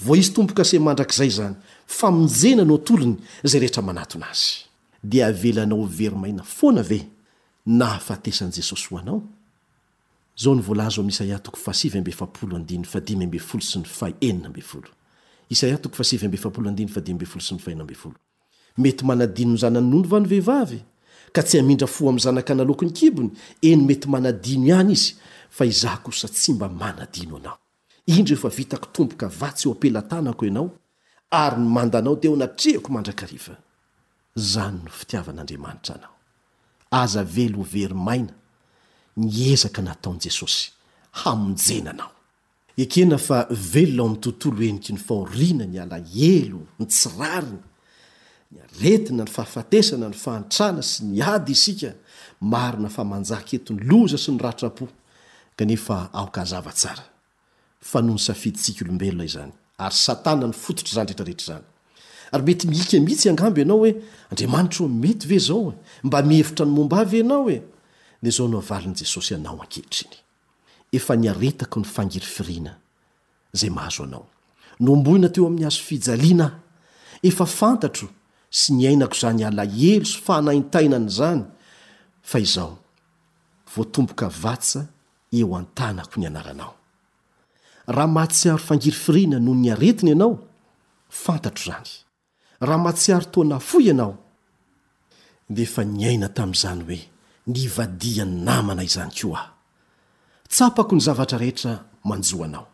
Speaker 1: Voaisy tombo-kase mandrakizay izany. Famonjena no atolony izay rehetra manatona Azy. Dia avelanao ho very maina foana ve Ny nahafatesan'i Jesosy ho anao. Izao no voalaza ao amin'ny Isaia toko fahasivy amby efapolo andininy fahadimy ambin'ny folo sy ny faha enina ambin'ny folo. Isaia toko fahasivy amby efapolo andininy fahadimy ambin'ny folo sy ny faha enina ambin'ny folo. Mety manadino ny zanany nono va ny vehivavy, ka tsy hamindra fo amin'ny zanaka naloaky ny kibony? Eny, mety manadino ihany izy, fa Izaho kosa tsy mba manadino anao. Indro efa vitako tomboka vatsy eo am-pelatanako ianao, ary ny mandanao dia eo anatrehako mandrakariva. Izany no fitiavan'Andriamanitra anao. Aza avela ho very maina ny ezaka nataon'i Jesosy hamonjena anao. Ekena fa velona ao amin'ny tontolo heniky ny fahoriana ny alahelo, ny tsy rariny, Ny aretina, ny fahafatesana, ny fahantrana sy ny ady isika, marina fa manjaka eto ny loza sy ny ratram-po, kanefa aoka hazava tsara fa noho ny safidintsika olombelona izany, ary Satana no fototr'izany rehetra rehetra izany. Ary mety mihika mihitsy angamba ianao hoe, Andriamanitra ô, mety ve izao e? Mba mihevitra ny momba ahy ve ianao e? Dia izao no havalin'i Jesosy anao ankehitriny, Efa niaretako ny fangirifiriana izay mahazo anao. Nohomboina teo amin'ny hazo fijaliana aho. Efa fantatro sy niainako izany alahelo sy fanaintainana izany, fa izao, voatomboka vatsa eo an-tanako ny anaranao. Raha mahatsiaro fangirifiriana noho ny aretina ianao, fantatro izany. Raha mahatsiaro toa nafoy ianao, dia efa niaina tamin'izany hoe nivadihan'ny namana izany koa aho. Tsapako ny zavatra rehetra manjo anao.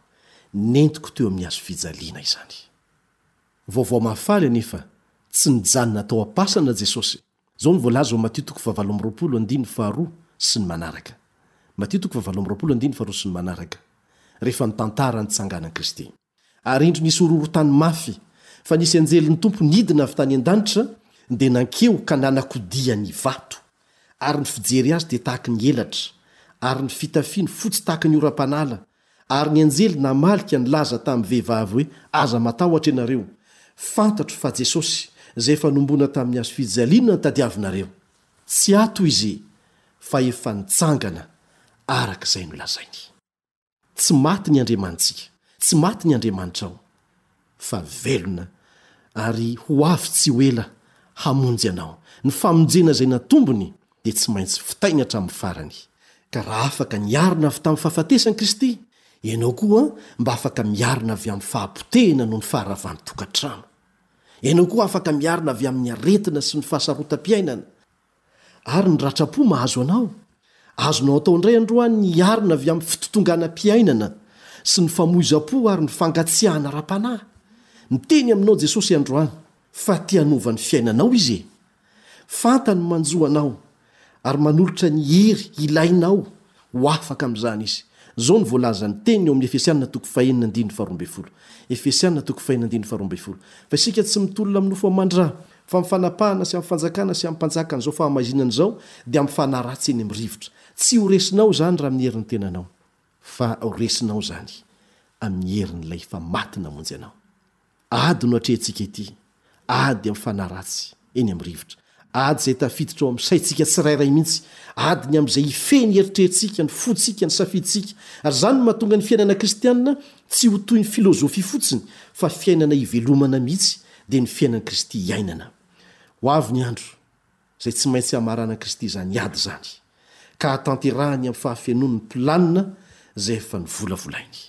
Speaker 1: Nentiko teo amin'ny hazo fijaliana izany. Vaovao mahafaly anefa, tsy nijanona tao am-pasana Jesosy. Izao no voalaza ao Matio toko fahavalo amby roapolo andininy faharoa sy ny manaraka. Matio toko fahavalo amby roapolo andininy faharoa sy ny manaraka. Rehefa nitantara ny tsanganan'i Kristy. Ary indro nisy horohorontany mafy, fa nisy anjelin'ny Tompo nidina avy tany an-danitra, dia nankeo ka nanakodia ny vato, ary ny fijery azy dia tahaky ny elatra, ary ny fitafiany fotsy tahaky ny oram-panala, ary ny anjely namaly ka nilaza tamin'ny vehivavy hoe, Aza matahotra ianareo, fantatro fa Jesosy, izay efa nombona tamin'ny hazo fijaliana no tadiavinareo. Tsy ato Izy, fa efa nitsangana araka izay nolazainy. Tsy maty ny Andriamanitsika, tsy maty ny Andriamanitrao, fa velona, ary ho avy tsy ho ela hamonjy anao. Ny famonjena izay natombony dia tsy maintsy vitainy hatramin'ny farany. Ka raha afaka niarina avy tamin'ny fahafatesan'i Kristy, ianao koa mba afaka miarina avy amin'ny fahapotehina noho ny faharavan-tokantrano. Ianao koa afaka miarina avy amin'ny aretina sy ny fahasarotam-piainana. Ary ny ratram-po mahazo anao? Azonao atao indray androany ny hiarina avy amin'ny fitotonganam-piainana sy ny famoizam-po ary ny fangatsiahana ara-panahy. Miteny aminao Jesosy androany fa te hanova ny fiainanao Izy e! Fantany manjo anao ary manolotra ny hery ilainao Ho afaka amin'izany izy. Izao no voalazan'ny teniny ao amin'ny Efesiana toko fahenina andininy faharoa ambin'ny folo. Efesiana toko fahenina andininy faharoa ambin'ny folo, Fa isika tsy mitolona amin'ny nofo aman-dra, fa amin'ny fanapahana sy amin'ny fanjakana sy amin'ny mpanjakan'izao fahamaizinana izao, dia amin'ny fanaratsy eny amin'ny rivotra. Tsy ho resinao izany raha amin'ny herin'ny tenanao. Fa ho resinao izany amin'ny herin'ilay efa maty namonjy anao. Ady no atrehintsika ity. Ady amin'ny fanahy ratsy, eny amin'ny rivotra. Ady izay tafiditra ao amin'ny saintsika tsirairay mihitsy. Ady ny amin'izay hifehy ny eritreritsika, ny fontsika, ny safidintsika. Ary izany no mahatonga ny fiainana kristianina tsy ho toy ny filozofia fotsiny, fa fiainana hivelomana mihitsy, dia ny fiainan'i Kristy iainana. Ho avy ny andro, izay tsy maintsy hamaranan'i Kristy izany ady izany, ka hahatanterahany amin'ny fahafenoany ny planina izay efa novolavolainy.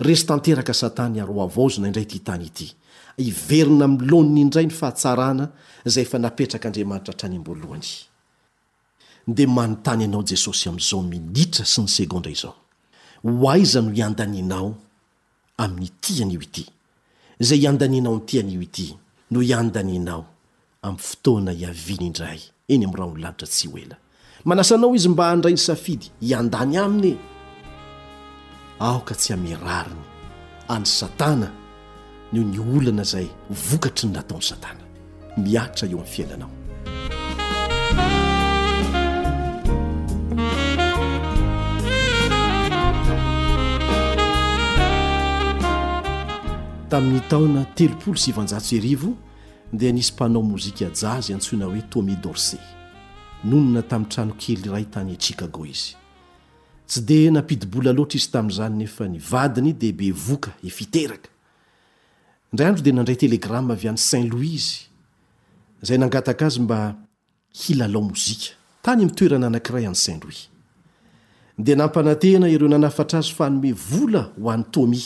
Speaker 1: Resy tanteraka satany ary hohavaozina indray ity tany ity. Hiverina amin'ny laoniny indray ny fahatsarana izay efa napetrak'Andriamanitra hatrany am-boalohany. Dia manontany anao Jesosy amin'izao minitra sy ny segondra izao. Ho aiza no hiandanianao amin'ny tiany io ity? Izay iandanianao amin'ity anio ity no hiandanianao amin'ny fotoana hiaviany indray eny amin'ny rahon'ny lanitra tsy ho ela. Manasa anao Izy mba handray ny safidy hiandany Aminy e! Aoka tsy hame rariny an'i Satana noho ny olana izay vokatry ny nataon'i Satana. mihatra eo amin'ny fiainanao. Tamin'ny taona telopolo sy sivanjato sy arivo dia nisy mpanao mozika jazz antsoina hoe Tommy Dorsey. Nonina tamin'ny trano kely iray tany Chicago izy. Tsy dia nampidi-bola loatra izy tamin'izany nefa ny vadiny dia bevoka hifiteraka Indray andro dia nandray telegrama avy any Saint Louis izy, izay nangataka azy mba hilalao mozika, tany amin'ny toerana anankiray any Saint Louis. Dia nampanantena ireo nanafatra azy fa hanome vola ho an'i Tommy.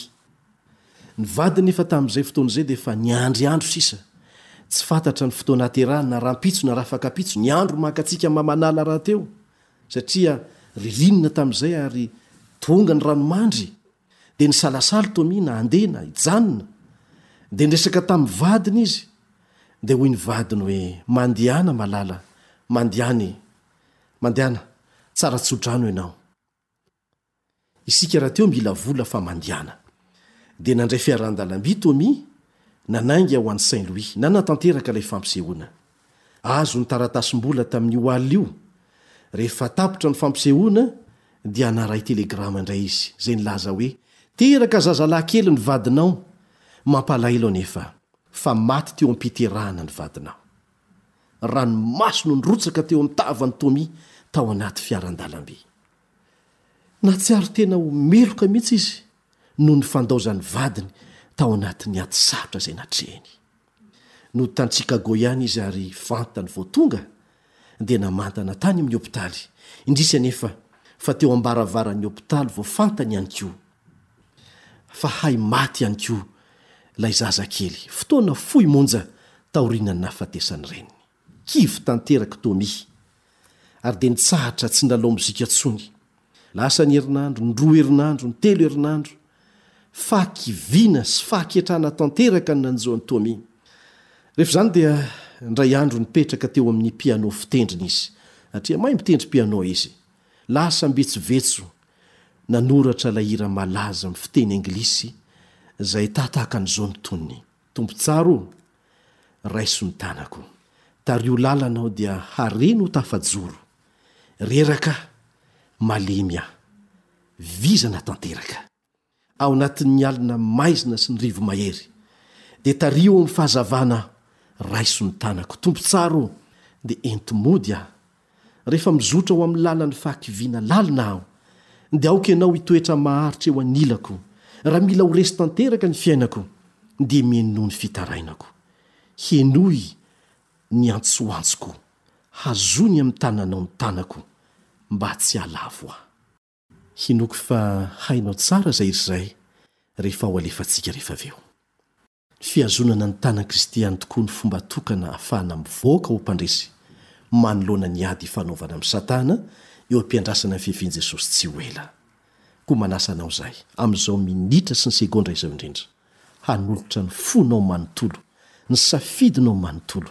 Speaker 1: Ny vadiny nefa tamin'izay fotoana izay dia efa niandry andro sisa. Tsy fantatra ny fotoana haterahany na rahampitso na rafakampitso ny andro mangatsiaka mamanala rahateo, satria ririnina tamin'izay ary tonga ny ranomandry. Dia nisalasala i Tomina handeha na hijanona. Dia niresaka tamin'ny vadiny izy. Dia hoy ny vadiny hoe, Mandehana malala, mandehana e! Mandehana, tsara tso-drano ianao. Isika rahateo mila vola fa mandehana. Dia nandray fiaran-dalamby i Tomi, nanainga ho any Saint-Louis. Nanatanteraka ilay fampisehoana. Azo ny taratasim-bola tamin'io alina io. Rehefa tapitra ny fampisehoana dia naray telegrama indray izy izay nilaza hoe, Teraka zazalahy kely ny vadinao. Mampalahelo anefa fa maty teo am-piterahana ny vadinao. Ranomaso no nirotsaka teo amin'ny tavan'i Tommy tao anaty fiaran-dalamby. Nahatsiaro tena ho meloka mihitsy izy noho ny fandaozan'ny vadiny tao anatin'ny ady sarotra izay natrehiny. No tany Chicago ihany izy ary vantany vao tonga dia namantana tany amin'ny hopitaly. Indrisy anefa fa teo am-baravaran'ny hopitaly vao fantany ihany koa fa hay maty ihany koa ilay zazakely, fotoana fohy monja taorian'ny nahafatesan'ny reniny. Kivy tanterak'i Tommy. Ary dia nitsahatra tsy nilalao mozika intsony. Lasa ny herinandro, ny roa herinandro, ny telo herinandro. Fahakiviana sy fahaketrana tanteraka no nanjo an'i Tommy. Rehefa izany dia indray andro nipetraka teo amin'ny piano fitendriny izy, satria mahay mitendry piano izy. Lasa am'betsovetso nanoratra ilay hira malaza amin'ny fiteny anglisy izay tahatahaka an'izao ny tonony. Tompo tsara o! Raiso ny tanako. Tariho lalana aho dia hareno ho tafajoro. Reraka aho. Malemy aho. Vizana tanteraka. Ao anatin'ny alina maizina sy ny rivo-mahery. Dia tariho ao amin'ny fahazavana aho. Raiso ny tanako. Tompo tsara o! Dia enti-mody aho. Rehefa mizotra ho amin'ny lalan'ny fahakiviana lalina aho, dia aoka ianao hitoetra maharitra eo anilako. Raha mila ho resy tanteraka ny fiainako, dia mienoa ny fitarainako. Henoy ny antsoantsoko, hazony amin'ny tananao ny tanako, mba tsy hahalavo ahy. Hinoako fa hainao tsara izay irzay rehefa ho alefantsika rehefa avy eo. Ny fihazonana ny tànan'i Kristy ihany tokoa no fomba tokana ahafahana mivoaka ho mpandresy manoloana ny ady ifanaovana amin'i Satana eo am-piandrasana ny fiavian'i Jesosy tsy ho ela. Koa manasa anao izahay, amin'izao minitra sy ny segondra izao indrindra, hanolotra ny fonao manontolo, ny safidinao manontolo,